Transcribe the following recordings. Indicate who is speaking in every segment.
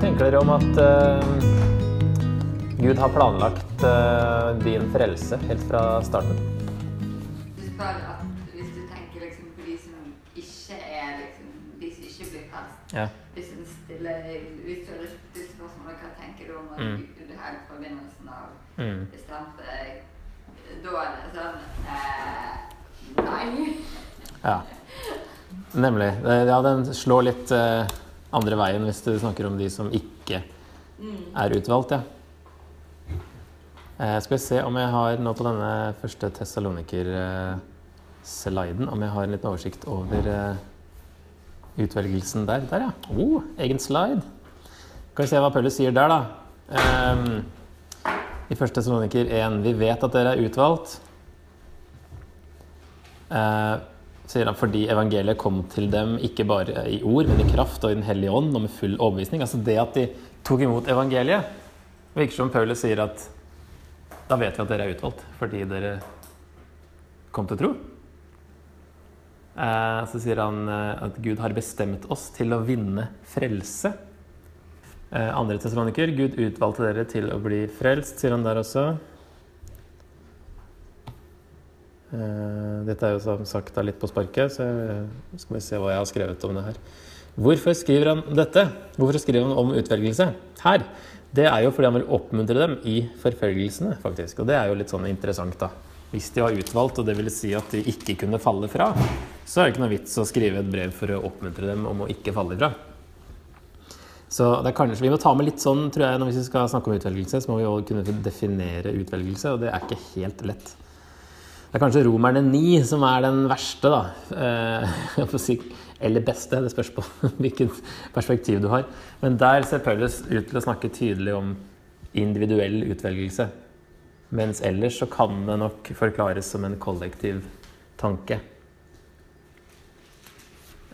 Speaker 1: Tenker dere om at uh, Gud har planlagt uh, din frelse helt fra starten?
Speaker 2: Du hvis du tenker liksom på de som ikke er liksom, de som ikke blir frelst
Speaker 1: Ja.
Speaker 2: Hvis en stiller hvis du hadde spørsmål, hva tenker du om at
Speaker 1: Mm.
Speaker 2: Gud fra begynnelsen av
Speaker 1: Mm.
Speaker 2: bestemte da er det sånn eh, Nei.
Speaker 1: ja. Nemlig. Ja, den slår litt eh, andre veien hvis du snakker om de som ikke
Speaker 2: Mm.
Speaker 1: er utvalgt, ja. Eh, skal vi se om jeg har nå på denne første Tessaloniker-sliden om jeg har en liten oversikt over eh, utvelgelsen der. Der, ja. Oh, egen slide. Skal vi se hva Paulus sier der, da. Eh, I første Tessaloniker 1. Vi vet at dere er utvalgt. Eh, sier han fordi evangeliet kom til dem ikke bare i ord, men i kraft og i Den hellige ånd og med full overbevisning. Altså det at de tok imot evangeliet, virker som Paulus sier at da vet vi at dere er utvalgt fordi dere kom til tro. Eh, så sier han eh, at Gud har bestemt oss til å vinne frelse. Eh, andre testamoniker, Gud utvalgte dere til å bli frelst, sier han der også. Eh, Dette er jo som sagt litt på sparket, så jeg- skal vi se hva jeg har skrevet om det her. Hvorfor skriver han dette? Hvorfor skriver han om utvelgelse her? Det er jo fordi han vil oppmuntre dem i forfølgelsene, faktisk. Og det er jo litt sånn interessant, da. Hvis de var utvalgt, og det ville si at de ikke kunne falle fra, så er det ikke noe vits å skrive et brev for å oppmuntre dem om å ikke falle fra. Så det er kanskje, Vi må ta med litt sånn, tror jeg, når vi skal snakke om utvelgelse, så må vi også kunne definere utvelgelse, og det er ikke helt lett. Det er kanskje Romerne 9 som er den verste, da. Eh, eller beste, det spørs på hvilket perspektiv du har. Men der ser Paulus ut til å snakke tydelig om individuell utvelgelse. Mens ellers så kan det nok forklares som en kollektiv tanke.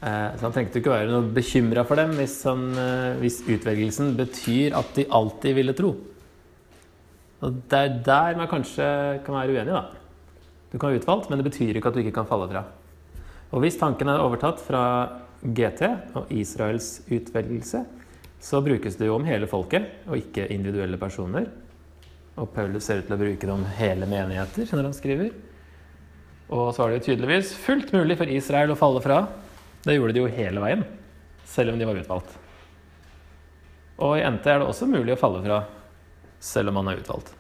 Speaker 1: Eh, Så han trengte ikke være noe bekymra for dem hvis, han, eh, hvis utvelgelsen betyr at de alltid ville tro. Og det er der man kanskje kan være uenig, da. Du kan være utvalgt, men det betyr ikke at du ikke kan falle fra. Og hvis tanken er overtatt fra GT og Israels utvelgelse, så brukes det jo om hele folket, og ikke individuelle personer. Og Paulus ser ut til å bruke det om hele menigheter når han skriver. Og så var det jo tydeligvis fullt mulig for Israel å falle fra. Det gjorde de jo hele veien, selv om de var utvalgt. Og i NT er det også mulig å falle fra, selv om man er utvalgt.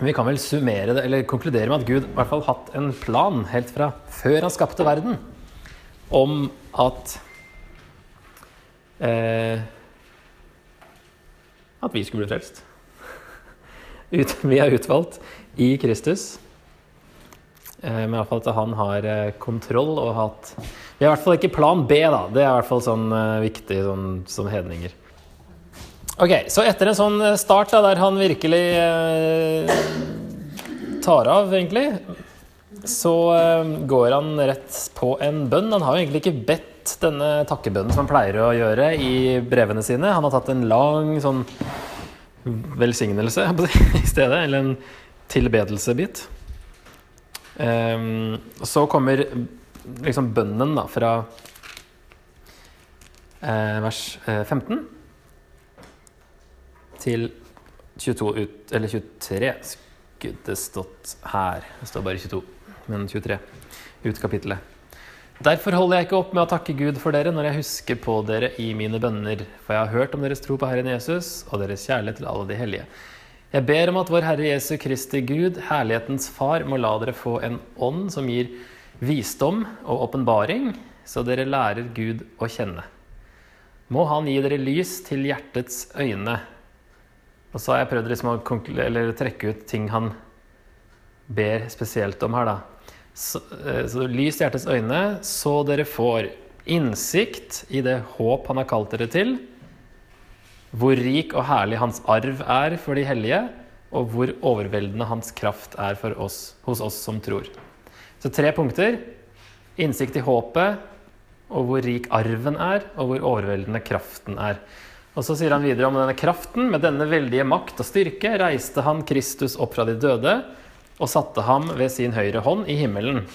Speaker 1: Vi kan vel summere det, eller konkludere med at Gud i hvert fall hatt en plan helt fra før han skapte verden, om at eh, At vi skulle bli frelst. Ut, vi er utvalgt i Kristus. Eh, men iallfall at han har eh, kontroll og hatt Vi har i hvert fall ikke plan B, da. Det er i hvert fall sånn eh, viktig sånn, som hedninger. Ok, Så etter en sånn start da, der han virkelig eh, tar av, egentlig, så eh, går han rett på en bønn. Han har jo egentlig ikke bedt denne takkebønnen som han pleier å gjøre i brevene sine. Han har tatt en lang sånn velsignelse i stedet, eller en tilbedelsebit. Um, så kommer liksom bønnen da fra eh, vers eh, 15 til 22 ut, eller 23 skulle det stått her. Det står bare 22, men 23 ut kapittelet. Derfor holder jeg ikke opp med å takke Gud for dere når jeg husker på dere i mine bønner, for jeg har hørt om deres tro på Herren Jesus og deres kjærlighet til alle de hellige. Jeg ber om at vår Herre Jesu Kristi Gud, herlighetens Far, må la dere få en ånd som gir visdom og åpenbaring, så dere lærer Gud å kjenne. Må Han gi dere lys til hjertets øyne. Og så har jeg prøvd liksom å trekke ut ting han ber spesielt om her, da. Så, eh, så lys hjertets øyne, så dere får innsikt i det håp han har kalt dere til, hvor rik og herlig hans arv er for de hellige, og hvor overveldende hans kraft er oss, hos oss som tror. Så tre punkter. Innsikt i håpet, og hvor rik arven er, og hvor overveldende kraften er. Og så sier han videre om denne kraften. Med denne veldige makt og styrke reiste han Kristus opp fra de døde og satte ham ved sin høyre hånd i himmelen.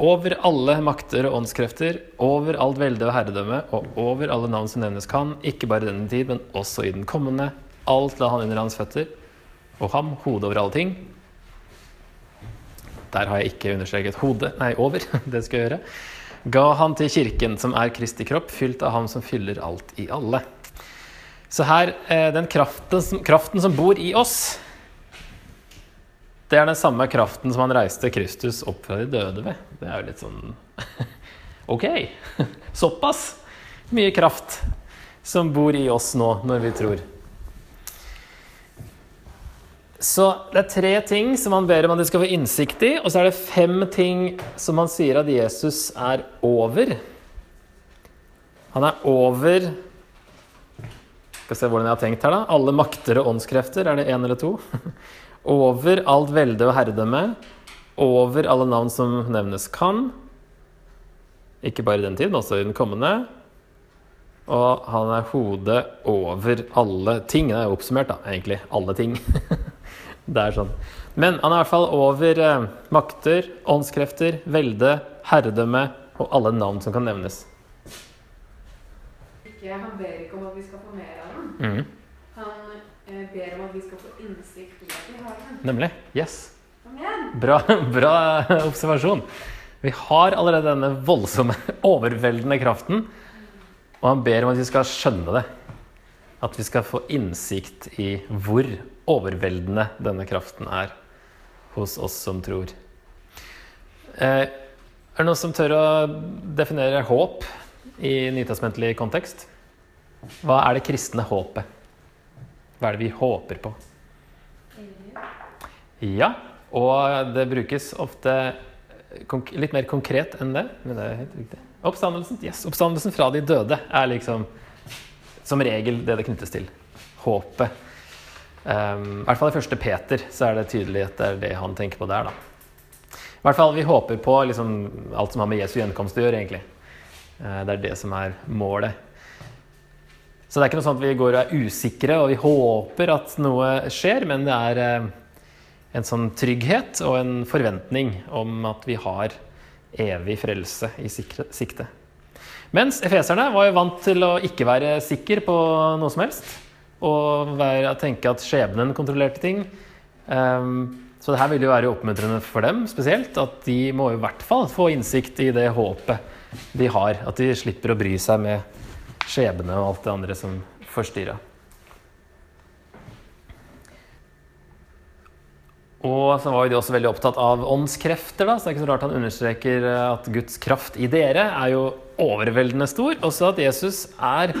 Speaker 1: over alle makter og åndskrefter, over alt velde og herredømme, og over alle navn som nevnes kan, ikke bare i denne tid, men også i den kommende. Alt la han under hans føtter, og ham, hodet over alle ting. Der har jeg ikke understreket hodet, nei, over. Det skal jeg gjøre. Ga han til kirken, som er Kristi kropp, fylt av ham som fyller alt i alle. Så her, eh, den kraften, kraften som bor i oss, det er den samme kraften som han reiste Kristus opp fra de døde ved. Det er jo litt sånn Ok, såpass mye kraft som bor i oss nå når vi tror. Så det er tre ting som han ber om at de skal få innsikt i, og så er det fem ting som han sier at Jesus er over. Han er over Skal se hvordan jeg har tenkt her, da. Alle makter og åndskrefter. Er det én eller to? Over alt velde og herredømme. Over alle navn som nevnes kan. Ikke bare i den tid, men også i den kommende. Og han er hodet over alle ting. Det er jo oppsummert, da, egentlig. Alle ting. det er sånn. Men han er i hvert fall over eh, makter, åndskrefter, velde, herredømme og alle navn som kan nevnes.
Speaker 3: Ikke, han ber ikke om at vi skal få mer av den.
Speaker 1: Mm.
Speaker 3: Han eh, ber om at vi skal få innsikt i at vi har den.
Speaker 1: Nemlig. Yes. Bra, bra observasjon. Vi har allerede denne voldsomme, overveldende kraften. Og han ber om at vi skal skjønne det. At vi skal få innsikt i hvor overveldende denne kraften er hos oss som tror. Eh, er det noen som tør å definere håp i nytestamentlig kontekst? Hva er det kristne håpet? Hva er det vi håper på? Ja, og det brukes ofte litt mer konkret enn det. Men det er helt riktig. Oppstandelsen, yes, oppstandelsen fra de døde er liksom som regel det det knyttes til. Håpet. Um, I hvert fall i første Peter så er det tydelig at det er det han tenker på der. da. I hvert fall vi håper på liksom, alt som har med Jesu gjenkomst å gjøre, egentlig. Eh, det er det som er målet. Så det er ikke noe sånn at vi går og er usikre og vi håper at noe skjer, men det er eh, en sånn trygghet og en forventning om at vi har evig frelse i sikte. Mens efeserne var jo vant til å ikke være sikker på noe som helst. Og være, tenke at skjebnen kontrollerte ting. Ehm, så det her ville jo være oppmuntrende for dem spesielt. At de må i hvert fall få innsikt i det håpet de har. At de slipper å bry seg med skjebne og alt det andre som forstyrra. Og så var jo de også veldig opptatt av åndskrefter, da, så det er ikke så rart han understreker at Guds kraft i dere er jo overveldende stor. Også at Jesus er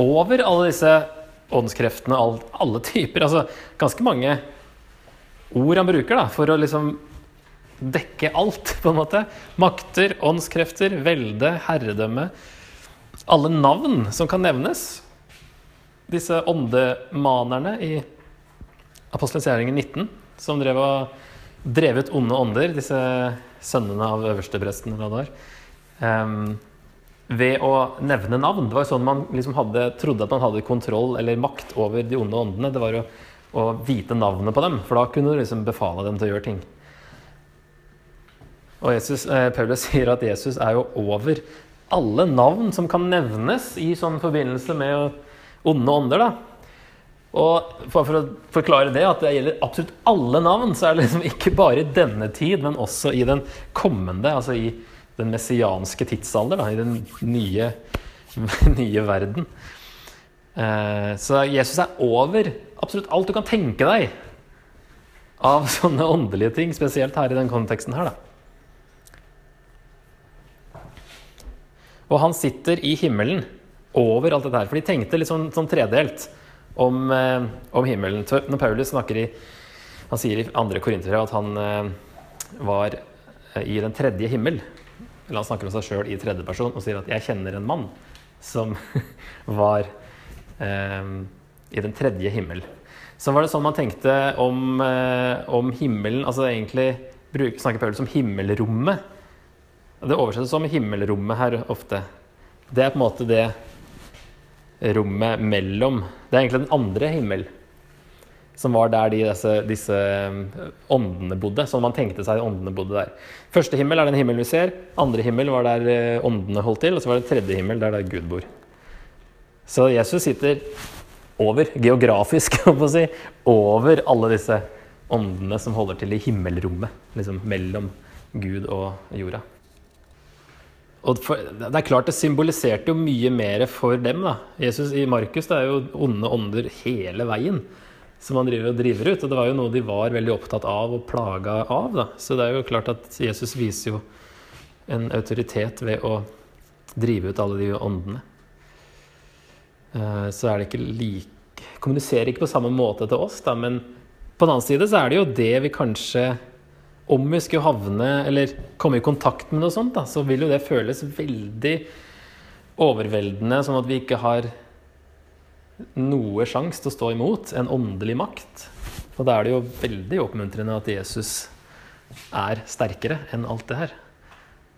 Speaker 1: over alle disse åndskreftene, alle typer. Altså ganske mange ord han bruker da, for å liksom dekke alt, på en måte. Makter, åndskrefter, velde, herredømme. Alle navn som kan nevnes. Disse åndemanerne i Apostelens gjerning 19 som drev og drev ut onde ånder, disse sønnene av øverstepresten. eller hva det var, um, ved å nevne navn. Det var jo sånn man liksom hadde, trodde at man hadde kontroll eller makt over de onde åndene. Det var jo å vite navnet på dem, for da kunne du liksom befale dem til å gjøre ting. Og Jesus, eh, Paulus sier at Jesus er jo over alle navn som kan nevnes i sånn forbindelse med onde ånder. da. Og for, for å forklare det, at det gjelder absolutt alle navn, så er det liksom ikke bare i denne tid, men også i den kommende, altså i den messianske tidsalder, da, i den nye, nye verden. Eh, så Jesus er over absolutt alt du kan tenke deg av sånne åndelige ting, spesielt her i den konteksten her, da. Og han sitter i himmelen over alt dette her. For de tenkte litt sånn, sånn tredelt om, eh, om himmelen. Når Paulus snakker i Han sier i andre korinterbrev at han eh, var eh, i den tredje himmel. Eller han snakker om seg sjøl i tredje person og sier at 'jeg kjenner en mann' som var eh, i den tredje himmel. Så var det sånn man tenkte om, eh, om himmelen Altså egentlig snakker Paulus om himmelrommet. Det oversettes som himmelrommet her ofte. Det er på en måte det rommet mellom Det er egentlig den andre himmel. som var der de, disse, disse eh, åndene bodde. Sånn man tenkte seg åndene bodde der. Første himmel er den himmelen vi ser. Andre himmel var der eh, åndene holdt til. Og så var det tredje himmel der der Gud bor. Så Jesus sitter over, geografisk, kan man si, over alle disse åndene som holder til i himmelrommet. Liksom mellom Gud og jorda. For, det er klart det symboliserte jo mye mer for dem. da. Jesus i Markus det er jo onde ånder hele veien som han driver, og driver ut. Og det var jo noe de var veldig opptatt av og plaga av. da. Så det er jo klart at Jesus viser jo en autoritet ved å drive ut alle de åndene. Eh, Så er det ikke like Kommuniserer ikke på samme måte til oss, da, men på den annen side så er det jo det vi kanskje Om vi skulle havne eller komme i kontakt med noe sånt, da, så vil jo det føles veldig overveldende, sånn at vi ikke har noe sjanse til å stå imot en åndelig makt. Og da er det jo veldig oppmuntrende at Jesus er sterkere enn alt det her.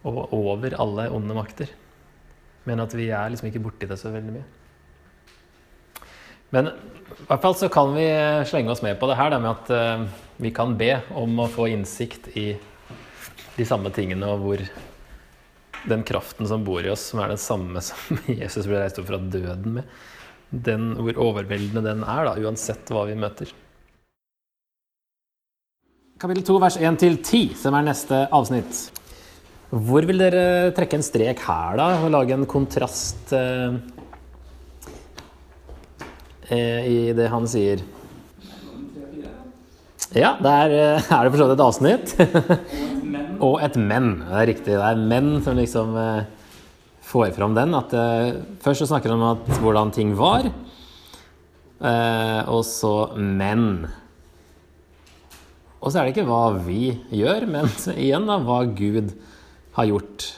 Speaker 1: Og over alle onde makter. Men at vi er liksom ikke borti det så veldig mye. Men i hvert fall så kan vi slenge oss med på det her da, med at eh, vi kan be om å få innsikt i de samme tingene, og hvor den kraften som bor i oss, som er den samme som Jesus ble reist opp fra døden med, den, hvor overveldende den er, da, uansett hva vi møter. Kapittel 2, vers 1-10, som er neste avsnitt. Hvor vil dere trekke en strek her, da, og lage en kontrast eh, eh, i det han sier? Ja, der eh, er det for så vidt et avsnitt. og et men. Det er riktig. Det er menn som liksom eh, får fram den. At, eh, først så snakker han om at, hvordan ting var, eh, og så men. Og så er det ikke hva vi gjør, men igjen da, hva Gud har gjort.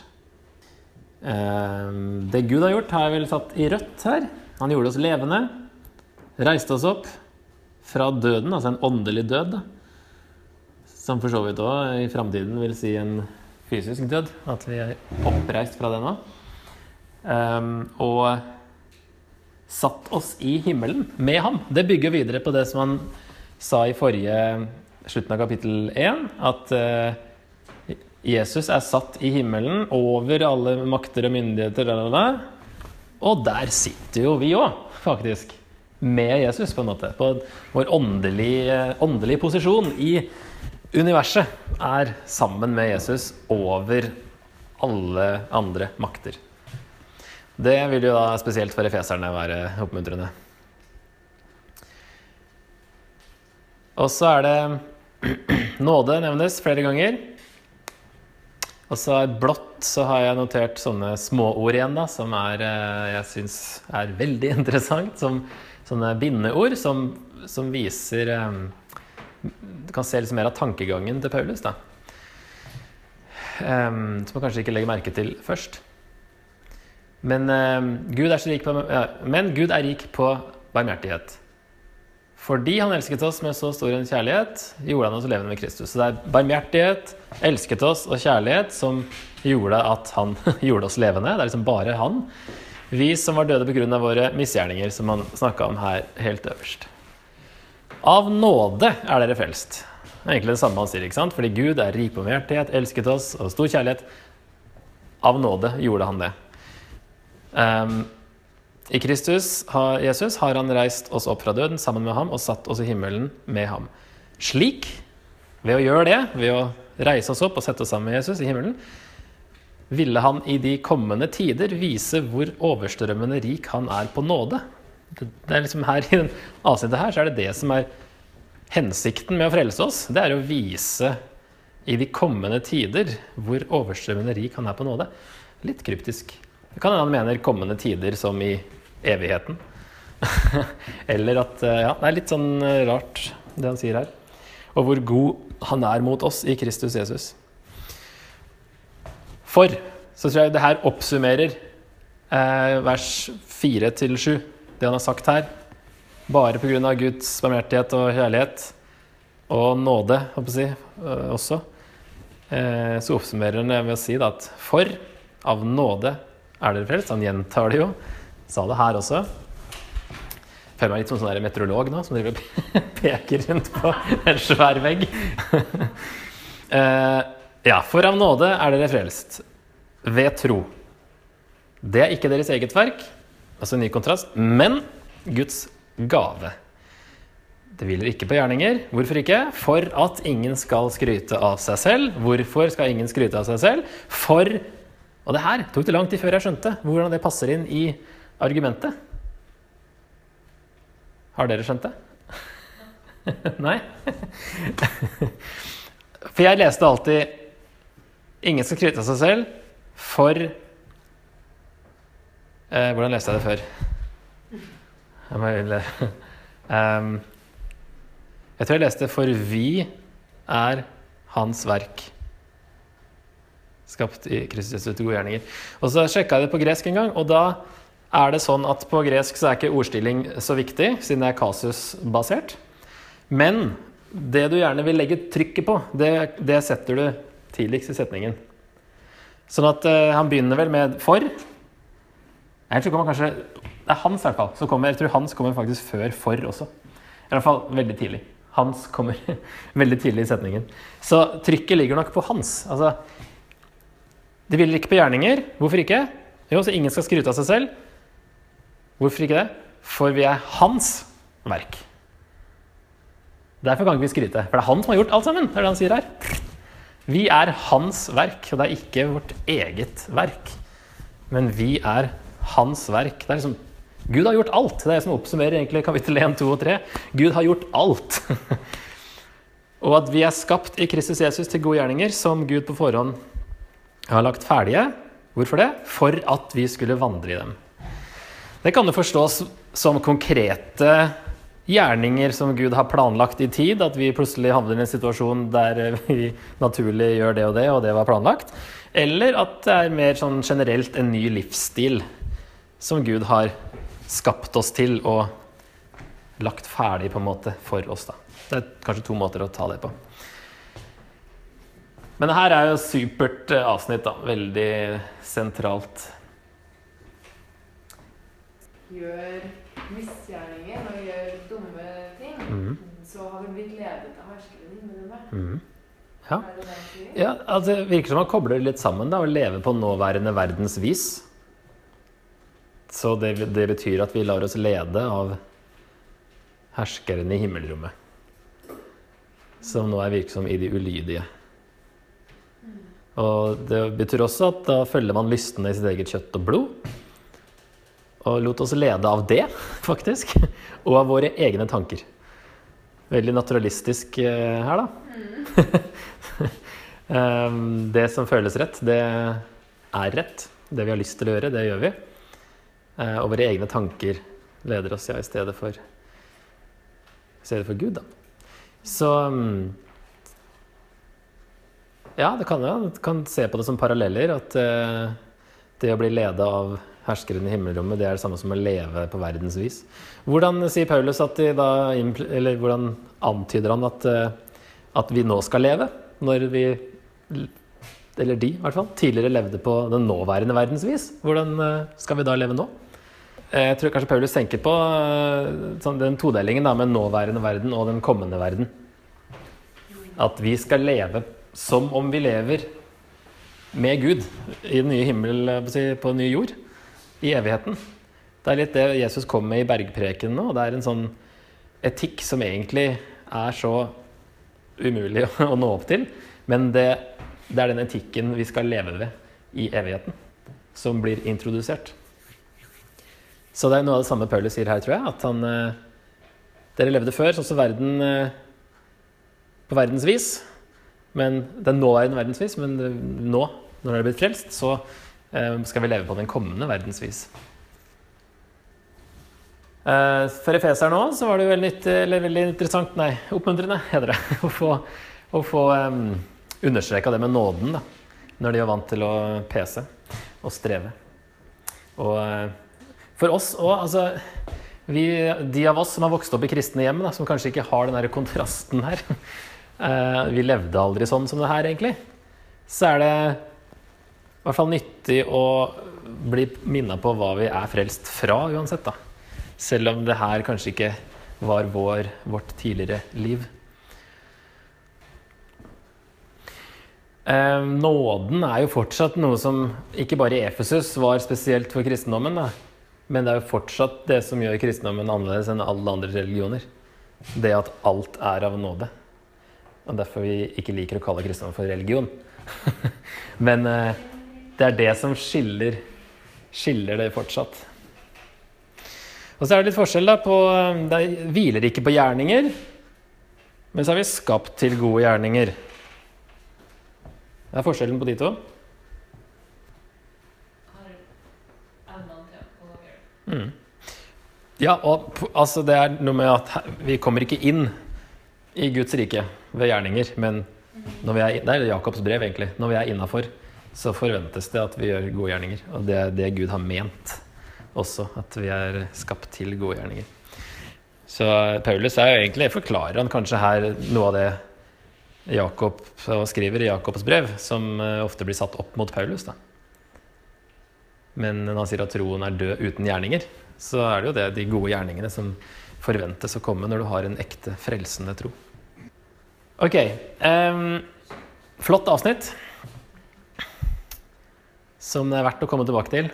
Speaker 1: Eh, det Gud har gjort, har jeg vel satt i rødt her. Han gjorde oss levende. Reiste oss opp fra døden, altså en åndelig død. Som for så vidt òg i framtiden vil si en fysisk død. At vi er oppreist fra den òg. Um, og satt oss i himmelen med ham. Det bygger videre på det som han sa i forrige slutten av kapittel 1, at uh, Jesus er satt i himmelen over alle makter og myndigheter. Og der sitter jo vi òg, faktisk. Med Jesus, på en måte. På vår åndelige, åndelige posisjon i universet er sammen med Jesus over alle andre makter. Det vil jo da spesielt for efeserne være oppmuntrende. Og så er det nåde nevnes flere ganger. Og så er blått så har jeg notert sånne småord igjen, da, som er, eh, jeg syns er veldig interessant. Som sånne bindeord som, som viser um, Du kan se litt mer av tankegangen til Paulus, da. Um, som man kanskje ikke legger merke til først. Men, um, Gud på, ja, men Gud er rik på barmhjertighet. Fordi han elsket oss med så stor en kjærlighet, gjorde han oss levende med Kristus. Så det er barmhjertighet, elsket oss og kjærlighet som gjorde at han gjorde oss levende. Det er liksom bare han. Vi som var døde pga. våre misgjerninger, som han snakka om her helt øverst. Av nåde er dere frelst. Det er egentlig det samme han sier, ikke sant? Fordi Gud er rik på barmhjertighet, elsket oss og stor kjærlighet. Av nåde gjorde han det. Um, i Kristus, Jesus, har han reist oss opp fra døden sammen med ham og satt oss i himmelen med ham. Slik, ved å gjøre det, ved å reise oss opp og sette oss sammen med Jesus i himmelen, ville han i de kommende tider vise hvor overstrømmende rik han er på nåde. Det er liksom her I den avsnittet her så er det det som er hensikten med å frelse oss. Det er å vise i de kommende tider hvor overstrømmende rik han er på nåde. Litt kryptisk. Det kan hende han mener kommende tider som i evigheten. Eller at Ja, det er litt sånn rart, det han sier her. Og hvor god han er mot oss i Kristus Jesus. For så tror jeg det her oppsummerer eh, vers 4 til 7, det han har sagt her. Bare pga. Guds barmhjertighet og kjærlighet og nåde, håper jeg, å si, også, eh, så oppsummerer han det med å si da, at for av nåde er dere frelst. Han gjentar det jo. Sa det her også. føler meg litt som en sånn meteorolog nå, som driver og peker rundt på en svær vegg. Eh, ja, for av nåde er dere frelst. Ved tro. Det er ikke deres eget verk, altså en ny kontrast, men Guds gave. Det hviler ikke på gjerninger. Hvorfor ikke? For at ingen skal skryte av seg selv. Hvorfor skal ingen skryte av seg selv? For Og det her tok det lang tid før jeg skjønte hvordan det passer inn i argumentet. Har dere skjønt det? Nei? For jeg leste alltid 'Ingen skal skryte av seg selv', for eh, Hvordan leste jeg det før? Jeg, må, um, jeg tror jeg leste 'For vi er Hans verk'. Skapt i Kristus til gode gjerninger. Og så sjekka jeg det på gresk en gang, og da er det sånn at på gresk så er ikke ordstilling så viktig, siden det er kasusbasert. Men det du gjerne vil legge trykket på, det, det setter du tidligst i setningen. Sånn at uh, han begynner vel med 'for'. Jeg tror kanskje, Det er hans i hvert fall. Så kommer, jeg tror hans kommer faktisk før 'for' også. I hvert fall veldig tidlig. Hans kommer veldig tidlig i setningen. Så trykket ligger nok på hans. Altså, det hviler ikke på gjerninger. Hvorfor ikke? Jo, så ingen skal skryte av seg selv. Hvorfor ikke det? For vi er hans verk. Derfor kan ikke vi skryte. For det er han som har gjort alt sammen. Det er det han sier her. Vi er hans verk, og det er ikke vårt eget verk. Men vi er hans verk. Det er liksom Gud har gjort alt. Det er jeg som oppsummerer egentlig kapittel 1, 2 og 3. Gud har gjort alt. og at vi er skapt i Kristus Jesus til gode gjerninger, som Gud på forhånd har lagt ferdige. Hvorfor det? For at vi skulle vandre i dem. Det kan jo forstås som konkrete gjerninger som Gud har planlagt i tid. At vi plutselig havner i en situasjon der vi naturlig gjør det og det, og det var planlagt. Eller at det er mer sånn generelt en ny livsstil som Gud har skapt oss til og lagt ferdig på en måte for oss. da. Det er kanskje to måter å ta det på. Men det her er jo supert eh, avsnitt. da. Veldig sentralt.
Speaker 3: Gjør misgjerninger og gjør dumme ting,
Speaker 1: mm.
Speaker 3: så har vi blitt ledet av herskeren.
Speaker 1: Mhm. Ja. Ja, altså, Det virker som man kobler litt sammen. da, Å leve på nåværende verdens vis. Så det, det betyr at vi lar oss lede av herskeren i himmelrommet. Som nå er virksom i de ulydige. Og det betyr også at da følger man lystene i sitt eget kjøtt og blod. Og lot oss lede av det, faktisk. Og av våre egne tanker. Veldig naturalistisk eh, her, da. Mm. det som føles rett, det er rett. Det vi har lyst til å gjøre, det gjør vi. Eh, og våre egne tanker leder oss ja, i stedet for, i stedet for Gud, da. Så um, Ja, det kan jo. ja, kan se på det som paralleller. At eh, det å bli leda av herskeren i himmelrommet, det er det samme som å leve på verdens vis. Hvordan sier Paulus at de da Eller hvordan antyder han at, eh, at vi nå skal leve? Når vi eller de i hvert fall, tidligere levde på den nåværende verdens vis. Hvordan eh, skal vi da leve nå? Eh, Jeg tror kanskje Paulus tenker på sånn, den todelingen da, med nåværende verden og den kommende verden. At vi skal leve som om vi lever med Gud i den nye himmel, på den nye jord, i evigheten. Det er litt det Jesus kom med i bergpreken nå. Det er en sånn etikk som egentlig er så umulig å nå opp til. Men det, det er den etikken vi skal leve ved i evigheten, som blir introdusert. Så det er noe av det samme Paulus sier her, tror jeg. At han eh, Dere levde før sånn som verden eh, på verdens vis. Men den nåværende verdens vis. Men nå, når dere er blitt frelst, så skal vi leve på den kommende verdensvis. Eh, For efeseren nå så var det jo veldig, eller veldig interessant, nei, oppmuntrende, heter det, å få, å få um, understreka det med nåden, da, når de var vant til å pese og streve. Og eh, for oss òg, altså vi, De av oss som har vokst opp i kristne hjem, da, som kanskje ikke har den der kontrasten her eh, Vi levde aldri sånn som det her, egentlig. Så er det i hvert fall nyttig å bli minna på hva vi er frelst fra, uansett. da. Selv om det her kanskje ikke var vår, vårt tidligere liv. Eh, nåden er jo fortsatt noe som ikke bare i Efesus var spesielt for kristendommen, da. men det er jo fortsatt det som gjør kristendommen annerledes enn alle andre religioner. Det at alt er av nåde. Og derfor vi ikke liker å kalle kristendom for religion. men eh, det er det som skiller, skiller det fortsatt. Og så er det litt forskjell da på Det hviler ikke på gjerninger, men så er vi skapt til gode gjerninger. Det er forskjellen på de to. Mm. Ja, og altså det er noe med at vi kommer ikke inn i Guds rike ved gjerninger, men når vi er, det er Jakobs brev, egentlig. Når vi er innafor, så forventes det at vi gjør gode gjerninger. Og det er det Gud har ment også, at vi er skapt til gode gjerninger. Så Paulus er jo egentlig forklarer han kanskje her noe av det Jakob skriver i Jakobs brev, som eh, ofte blir satt opp mot Paulus. da. Men når han sier at troen er død uten gjerninger, så er det jo det de gode gjerningene som forventes å komme når du har en ekte frelsende tro. Ok. Um, flott avsnitt. Som det er verdt å komme tilbake til.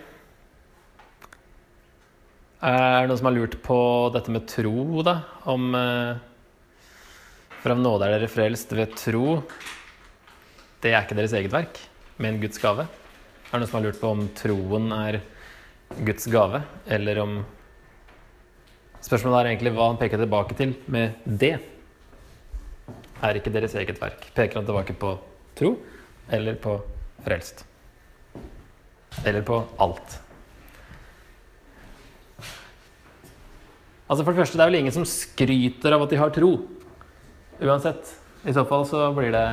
Speaker 1: Er det noen som har lurt på dette med tro, da? Om eh, For av nåde er dere frelst ved tro. Det er ikke deres eget verk, men Guds gave. Er det noen som har lurt på om troen er Guds gave, eller om Spørsmålet er egentlig hva han peker tilbake til med det. Er ikke deres eget verk. Peker han tilbake på tro, eller på frelst? Eller på alt? Altså For det første, det er vel ingen som skryter av at de har tro. Uansett. I så fall så blir det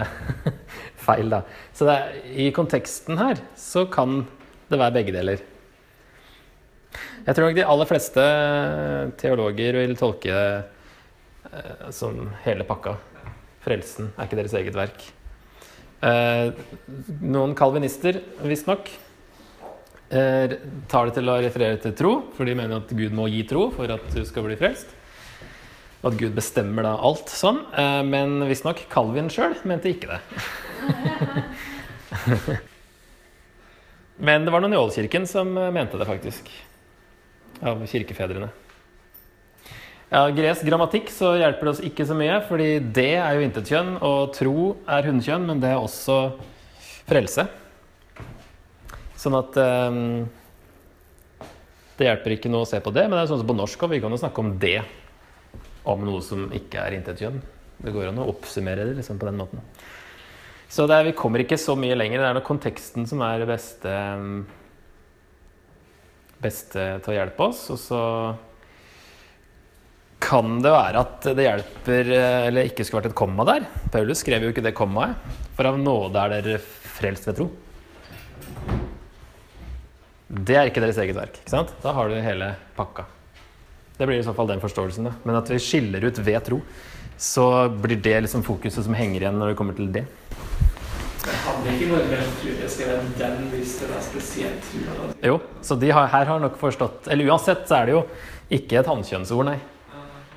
Speaker 1: feil, da. Så er, i konteksten her så kan det være begge deler. Jeg tror nok de aller fleste teologer vil tolke det eh, som hele pakka. Frelsen er ikke deres eget verk. Eh, noen kalvinister, visstnok, eh, tar det til å referere til tro, for de mener at Gud må gi tro for at du skal bli frelst. Og at Gud bestemmer da alt sånn. Eh, men visstnok Calvin sjøl mente ikke det. men det var noen i Ålkirken som eh, mente det, faktisk. Av kirkefedrene. Ja, gresk grammatikk så hjelper det oss ikke så mye, fordi det er jo intetkjønn, og tro er hunnkjønn, men det er også frelse. Sånn at um, Det hjelper ikke noe å se på det, men det er sånn som på norsk òg. Vi kan jo snakke om det om noe som ikke er intetkjønn. Det går an å oppsummere det liksom på den måten. Så det er, vi kommer ikke så mye lenger. Det er nok konteksten som er det beste, beste til å hjelpe oss. Og så kan det være at det hjelper Eller ikke skulle vært et komma der. Paulus skrev jo ikke det kommaet. For av nåde er dere frelst ved tro. Det er ikke deres eget verk. ikke sant? Da har du hele pakka. Det blir i så fall den forståelsen. da. Men at vi skiller ut ved tro, så blir det liksom fokuset som henger igjen når det kommer til det.
Speaker 4: Det hadde ikke naturlig å skrive den hvis det var spesielt trua.
Speaker 1: Jo, så de har, her har nok forstått Eller uansett så er det jo ikke et hannkjønnsord, nei.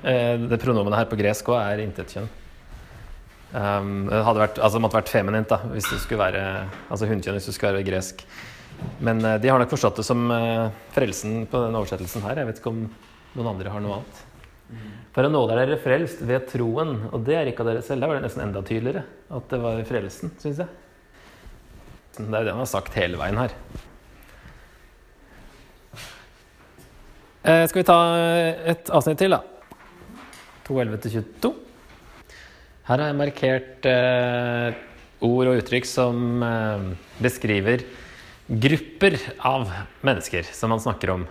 Speaker 1: Eh, Det pronomenet her på gresk òg er intetkjønn. Um, det hadde vært, altså måtte vært feminint da, hvis det skulle være altså hunnkjønn hvis det skulle være gresk. Men eh, de har nok forstått det som eh, frelsen på den oversettelsen her. Jeg vet ikke om noen andre har noe annet. For av nåde er dere frelst ved troen, og det er ikke av dere selv. Da var det nesten enda tydeligere at det var frelsen, syns jeg. Det er jo det han har sagt hele veien her. Eh, skal vi ta et avsnitt til, da? 2.11-22. Her har jeg markert eh, ord og uttrykk som eh, beskriver grupper av mennesker som han snakker om.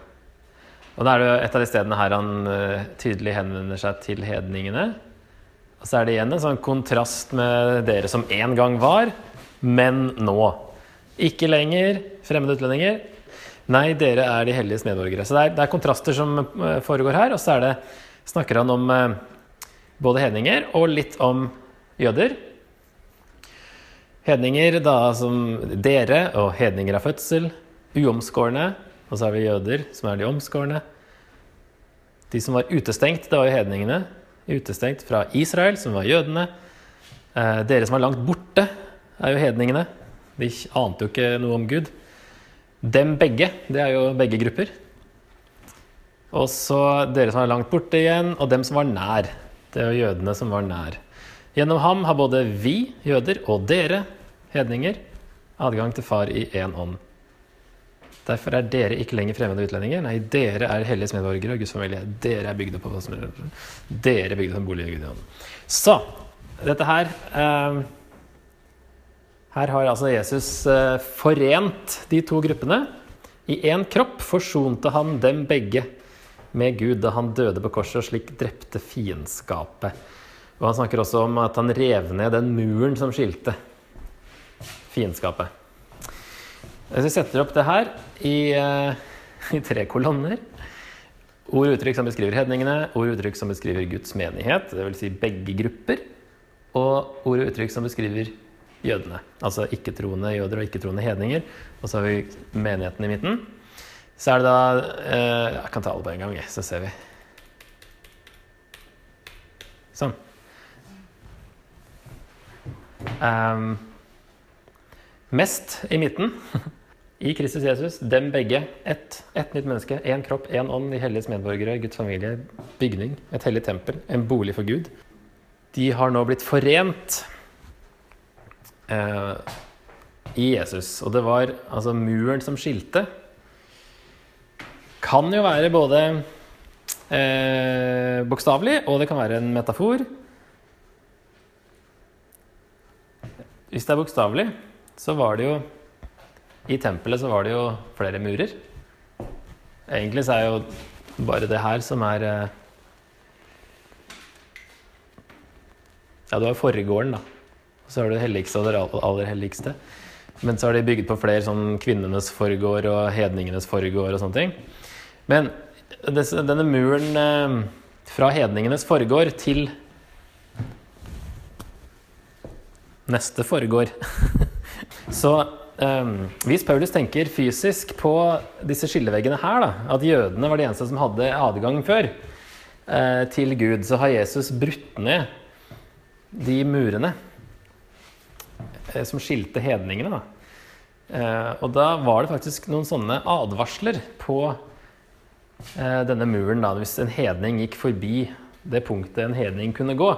Speaker 1: Og da er det et av de stedene her han eh, tydelig henvender seg til hedningene. Og så er det igjen en sånn kontrast med dere som en gang var, men nå. Ikke lenger fremmede utlendinger. Nei, dere er de helliges medborgere. Så det er, det er kontraster som eh, foregår her. Og så det, snakker han om eh, både hedninger og litt om jøder. Hedninger da som dere og hedninger av fødsel, uomskårne. Og så har vi jøder, som er de omskårne. De som var utestengt, det var jo hedningene. Utestengt fra Israel, som var jødene. Eh, dere som var langt borte, er jo hedningene. De ante jo ikke noe om Gud. Dem begge, det er jo begge grupper. Og så dere som er langt borte igjen, og dem som var nær. Det er jo jødene som var nær. Gjennom ham har både vi, jøder, og dere, hedninger, adgang til Far i én ånd. Derfor er dere ikke lenger fremmede utlendinger. Nei, dere er helliges medborgere og Guds familie. Dere er bygd opp av Dere er bygd som bolig i Gud i ånden. Så dette her eh, Her har altså Jesus eh, forent de to gruppene. I én kropp forsonte han dem begge med Gud da han døde på korset og slik drepte fiendskapet. Og han snakker også om at han rev ned den muren som skilte fiendskapet. Hvis vi setter opp det her i, eh, i tre kolonner Ord og uttrykk som beskriver hedningene, ord og uttrykk som beskriver Guds menighet, dvs. Si begge grupper, og ord og uttrykk som beskriver jødene. Altså ikke-troende jøder og ikke-troende hedninger. Og så har vi menigheten i midten. Så er det da eh, Jeg kan ta alle på en gang, så ser vi. Sånn. Um, mest i midten. I Kristus Jesus, dem begge. Ett, ett nytt menneske, én kropp, én ånd, de helliges medborgere, Guds familie, bygning, et hellig tempel, en bolig for Gud. De har nå blitt forent eh, i Jesus. Og det var altså muren som skilte. Kan jo være både eh, bokstavelig, og det kan være en metafor. Hvis det er bokstavelig, så var det jo I tempelet så var det jo flere murer. Egentlig så er jo bare det her som er eh, Ja, du har forgården, da. Så har du det helligste og det aller helligste. Men så har de bygd på flere sånn kvinnenes forgård og hedningenes forgård og sånne ting. Men denne muren eh, fra hedningenes forgård til neste foregår. Så um, hvis Paulus tenker fysisk på disse skilleveggene her, da, at jødene var de eneste som hadde adgang før uh, til Gud, så har Jesus brutt ned de murene uh, som skilte hedningene. Da. Uh, og da var det faktisk noen sånne advarsler på denne muren. Da, hvis en hedning gikk forbi det punktet en hedning kunne gå,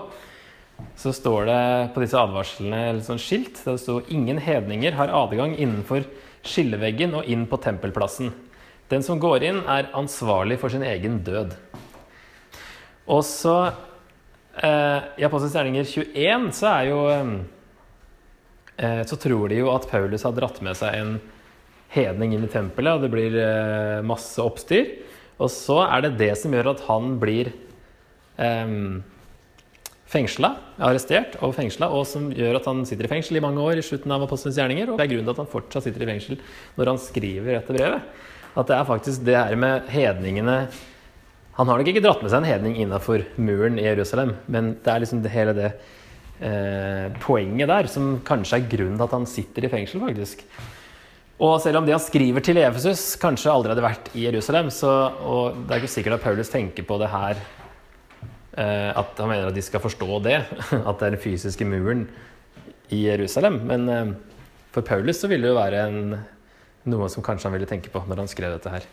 Speaker 1: så står det på disse advarslene eller sånn skilt der det sto 'Ingen hedninger har adgang innenfor skilleveggen og inn på tempelplassen'. Den som går inn, er ansvarlig for sin egen død. Og så eh, I Apostelens gjerninger 21 så er jo eh, Så tror de jo at Paulus har dratt med seg en hedning inn i tempelet, og det blir eh, masse oppstyr. Og så er det det som gjør at han blir eh, fengsla, arrestert og fengsla, og som gjør at han sitter i fengsel i mange år i slutten av Apostelens gjerninger. Og det er grunnen til at han fortsatt sitter i fengsel når han skriver dette brevet. At det er faktisk det her med hedningene Han har nok ikke dratt med seg en hedning innafor muren i Jerusalem, men det er liksom det, hele det eh, poenget der som kanskje er grunnen til at han sitter i fengsel, faktisk. Og selv om det han skriver til Efesus, kanskje aldri hadde vært i Jerusalem, så, og det er ikke sikkert at Paulus tenker på det her at han mener at de skal forstå det, at det er den fysiske muren i Jerusalem. Men eh, for Paulus så ville det jo være en, noe som kanskje han ville tenke på når han skrev dette her.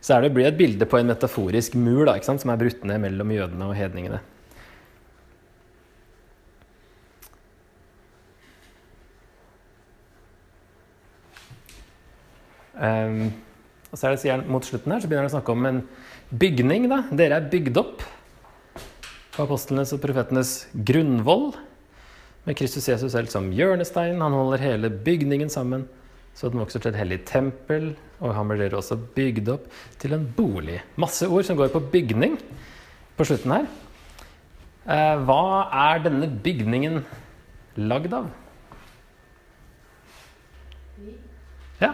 Speaker 1: Så er det blir et bilde på en metaforisk mur da, ikke sant, som er brutt ned mellom jødene og hedningene. Um, og så er det, Mot slutten her så begynner han å snakke om en bygning. da. Dere er bygd opp på apostlenes og profetenes grunnvoll, med Kristus Jesus selv som hjørnestein. Han holder hele bygningen sammen, så den vokser til et hellig tempel. Og han blir også bygd opp til en bolig. Masse ord som går på bygning på slutten her. Eh, hva er denne bygningen lagd av? Ja,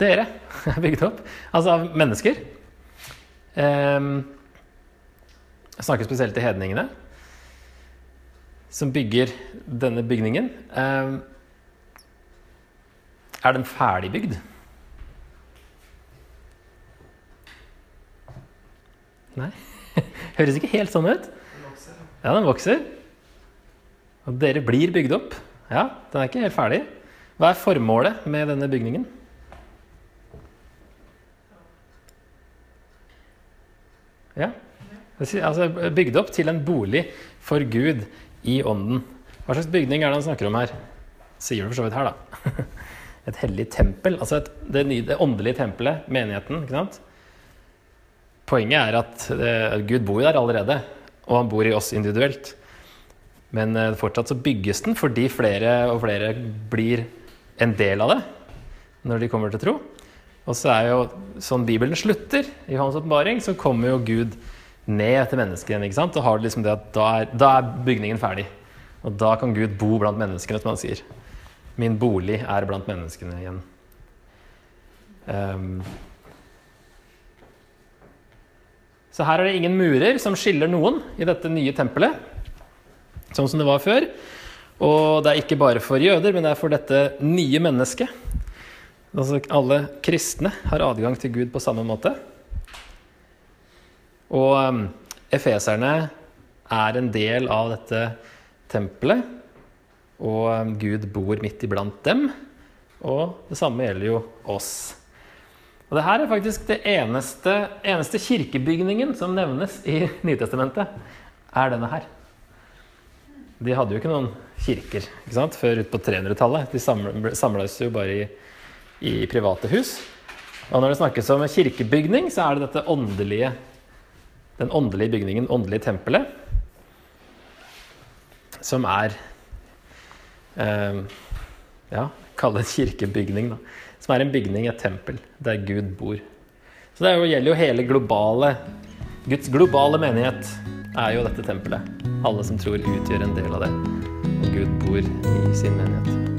Speaker 1: dere er bygd opp. Altså av mennesker. Um, jeg snakker spesielt til hedningene, som bygger denne bygningen. Ehm, er den ferdigbygd? Nei. Høres ikke helt sånn ut. Ja, den vokser. Og dere blir bygd opp. Ja, den er ikke helt ferdig. Hva er formålet med denne bygningen? Ja, altså bygd opp til en bolig for Gud i ånden. Hva slags bygning er det han snakker om her? Sier det for så vidt her, da. Et hellig tempel. Altså et, det, nye, det åndelige tempelet, menigheten. ikke sant? Poenget er at eh, Gud bor der allerede, og han bor i oss individuelt. Men eh, fortsatt så bygges den fordi flere og flere blir en del av det når de kommer til tro. Og så er jo sånn Bibelen slutter, i hans åpenbaring, så kommer jo Gud ned til menneskene. ikke sant? Da har du liksom det at da er, da er bygningen ferdig. Og da kan Gud bo blant menneskene, som han sier. Min bolig er blant menneskene igjen. Um, så her er det ingen murer som skiller noen i dette nye tempelet, sånn som det var før. Og det er ikke bare for jøder, men det er for dette nye mennesket. Altså alle kristne har adgang til Gud på samme måte. Og um, efeserne er en del av dette tempelet, og um, Gud bor midt iblant dem. Og det samme gjelder jo oss. Og det her er faktisk det eneste, eneste kirkebygningen som nevnes i Nytestamentet, er denne her. De hadde jo ikke noen kirker ikke sant? før ut på 300-tallet. De samles jo bare i, i private hus. Og når det snakkes om kirkebygning, så er det dette åndelige, den åndelige bygningen, åndelige tempelet, som er eh, Ja, kall det en kirkebygning, da. Som er en bygning, et tempel, der Gud bor. Så det jo, gjelder jo hele globale Guds globale menighet er jo dette tempelet. Alle som tror utgjør en del av det. Og Gud bor i sin menighet.